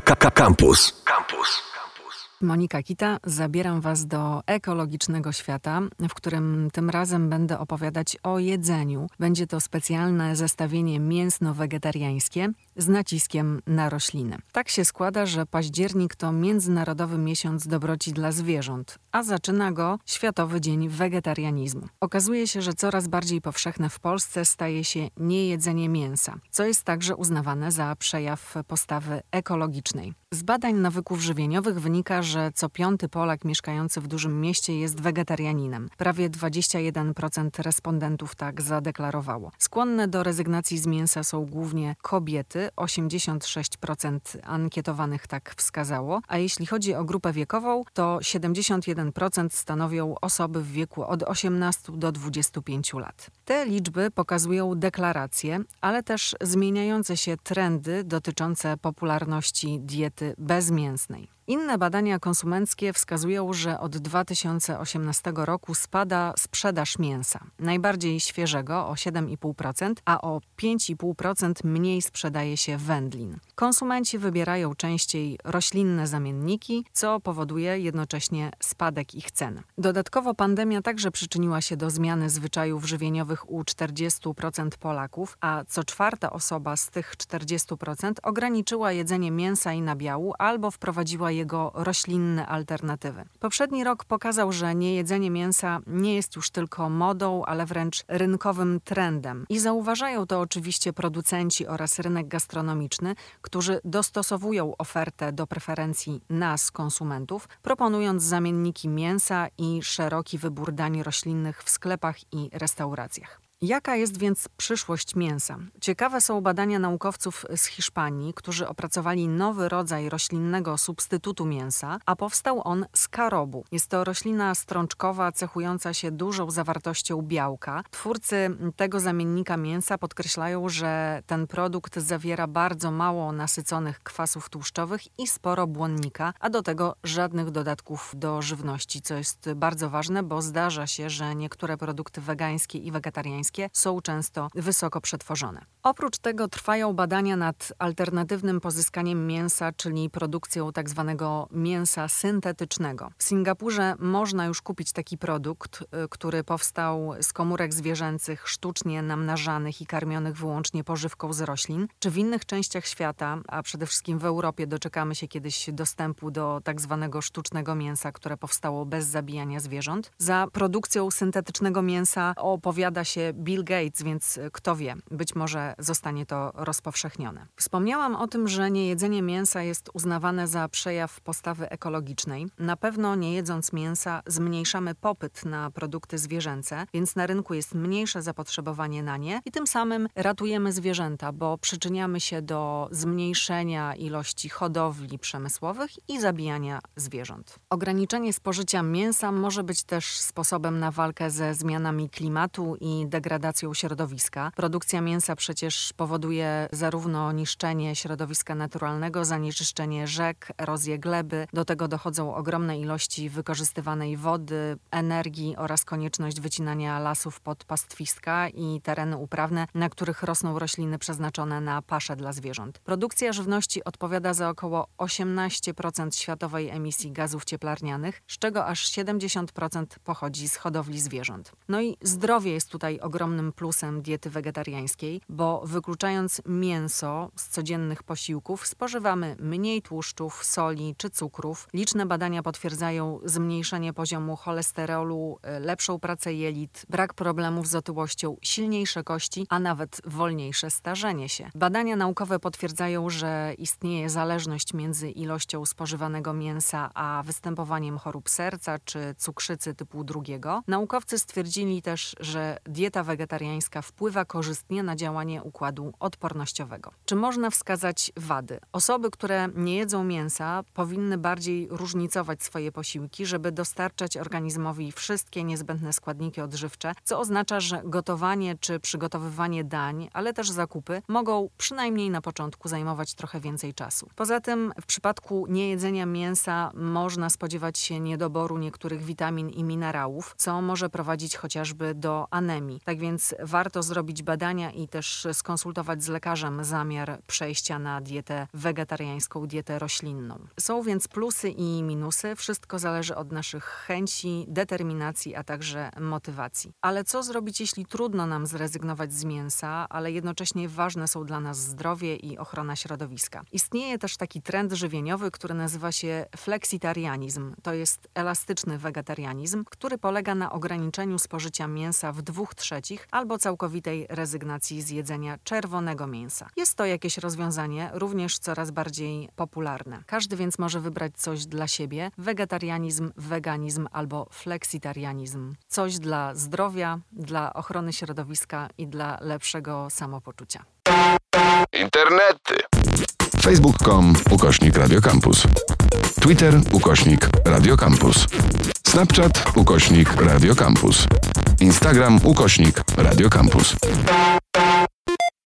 Campus. Campus. Monika Kita, zabieram Was do ekologicznego świata, w którym tym razem będę opowiadać o jedzeniu. Będzie to specjalne zestawienie mięsno-wegetariańskie z naciskiem na rośliny. Tak się składa, że październik to Międzynarodowy Miesiąc Dobroci dla Zwierząt, a zaczyna go Światowy Dzień Wegetarianizmu. Okazuje się, że coraz bardziej powszechne w Polsce staje się niejedzenie mięsa, co jest także uznawane za przejaw postawy ekologicznej. Z badań nawyków żywieniowych wynika, że co piąty Polak mieszkający w dużym mieście jest wegetarianinem. Prawie 21% respondentów tak zadeklarowało. Skłonne do rezygnacji z mięsa są głównie kobiety, 86% ankietowanych tak wskazało, a jeśli chodzi o grupę wiekową, to 71% stanowią osoby w wieku od 18 do 25 lat. Te liczby pokazują deklaracje, ale też zmieniające się trendy dotyczące popularności diety bezmięsnej. Inne badania konsumenckie wskazują, że od 2018 roku spada sprzedaż mięsa. Najbardziej świeżego o 7,5%, a o 5,5% mniej sprzedaje się wędlin. Konsumenci wybierają częściej roślinne zamienniki, co powoduje jednocześnie spadek ich cen. Dodatkowo pandemia także przyczyniła się do zmiany zwyczajów żywieniowych u 40% Polaków, a co czwarta osoba z tych 40% ograniczyła jedzenie mięsa i nabiału albo wprowadziła jego roślinne alternatywy. Poprzedni rok pokazał, że niejedzenie mięsa nie jest już tylko modą, ale wręcz rynkowym trendem. I zauważają to oczywiście producenci oraz rynek gastronomiczny, którzy dostosowują ofertę do preferencji nas, konsumentów, proponując zamienniki mięsa i szeroki wybór dań roślinnych w sklepach i restauracjach. Jaka jest więc przyszłość mięsa? Ciekawe są badania naukowców z Hiszpanii, którzy opracowali nowy rodzaj roślinnego substytutu mięsa, a powstał on z karobu. Jest to roślina strączkowa cechująca się dużą zawartością białka. Twórcy tego zamiennika mięsa podkreślają, że ten produkt zawiera bardzo mało nasyconych kwasów tłuszczowych i sporo błonnika, a do tego żadnych dodatków do żywności, co jest bardzo ważne, bo zdarza się, że niektóre produkty wegańskie i wegetariańskie są często wysoko przetworzone. Oprócz tego trwają badania nad alternatywnym pozyskaniem mięsa, czyli produkcją tzw. Tak mięsa syntetycznego. W Singapurze można już kupić taki produkt, y, który powstał z komórek zwierzęcych sztucznie namnażanych i karmionych wyłącznie pożywką z roślin. Czy w innych częściach świata, a przede wszystkim w Europie, doczekamy się kiedyś dostępu do tzw. Tak sztucznego mięsa, które powstało bez zabijania zwierząt? Za produkcją syntetycznego mięsa opowiada się Bill Gates, więc kto wie, być może zostanie to rozpowszechnione. Wspomniałam o tym, że niejedzenie mięsa jest uznawane za przejaw postawy ekologicznej. Na pewno nie jedząc mięsa zmniejszamy popyt na produkty zwierzęce, więc na rynku jest mniejsze zapotrzebowanie na nie i tym samym ratujemy zwierzęta, bo przyczyniamy się do zmniejszenia ilości hodowli przemysłowych i zabijania zwierząt. Ograniczenie spożycia mięsa może być też sposobem na walkę ze zmianami klimatu i degradacją degradacją środowiska. Produkcja mięsa przecież powoduje zarówno niszczenie środowiska naturalnego, zanieczyszczenie rzek, erozję gleby. Do tego dochodzą ogromne ilości wykorzystywanej wody, energii oraz konieczność wycinania lasów pod pastwiska i tereny uprawne, na których rosną rośliny przeznaczone na pasze dla zwierząt. Produkcja żywności odpowiada za około 18% światowej emisji gazów cieplarnianych, z czego aż 70% pochodzi z hodowli zwierząt. No i zdrowie jest tutaj ogromne ogromnym plusem diety wegetariańskiej, bo wykluczając mięso z codziennych posiłków, spożywamy mniej tłuszczów, soli czy cukrów. Liczne badania potwierdzają zmniejszenie poziomu cholesterolu, y, lepszą pracę jelit, brak problemów z otyłością, silniejsze kości, a nawet wolniejsze starzenie się. Badania naukowe potwierdzają, że istnieje zależność między ilością spożywanego mięsa a występowaniem chorób serca czy cukrzycy typu drugiego. Naukowcy stwierdzili też, że dieta wegetariańska wpływa korzystnie na działanie układu odpornościowego. Czy można wskazać wady? Osoby, które nie jedzą mięsa, powinny bardziej różnicować swoje posiłki, żeby dostarczać organizmowi wszystkie niezbędne składniki odżywcze, co oznacza, że gotowanie czy przygotowywanie dań, ale też zakupy mogą przynajmniej na początku zajmować trochę więcej czasu. Poza tym w przypadku niejedzenia mięsa można spodziewać się niedoboru niektórych witamin i minerałów, co może prowadzić chociażby do anemii. Tak Tak więc warto zrobić badania i też skonsultować z lekarzem zamiar przejścia na dietę wegetariańską, dietę roślinną. Są więc plusy i minusy. Wszystko zależy od naszych chęci, determinacji, a także motywacji. Ale co zrobić, jeśli trudno nam zrezygnować z mięsa, ale jednocześnie ważne są dla nas zdrowie i ochrona środowiska? Istnieje też taki trend żywieniowy, który nazywa się fleksitarianizm. To jest elastyczny wegetarianizm, który polega na ograniczeniu spożycia mięsa w dwóch trzecich albo całkowitej rezygnacji z jedzenia czerwonego mięsa. Jest to jakieś rozwiązanie, również coraz bardziej popularne. Każdy więc może wybrać coś dla siebie: wegetarianizm, weganizm albo fleksitarianizm. Coś dla zdrowia, dla ochrony środowiska i dla lepszego samopoczucia. Internety. Facebook.com ukośnik Radiocampus. Twitter ukośnik Radiocampus. Snapchat ukośnik Radiocampus. Instagram ukośnik Radiocampus.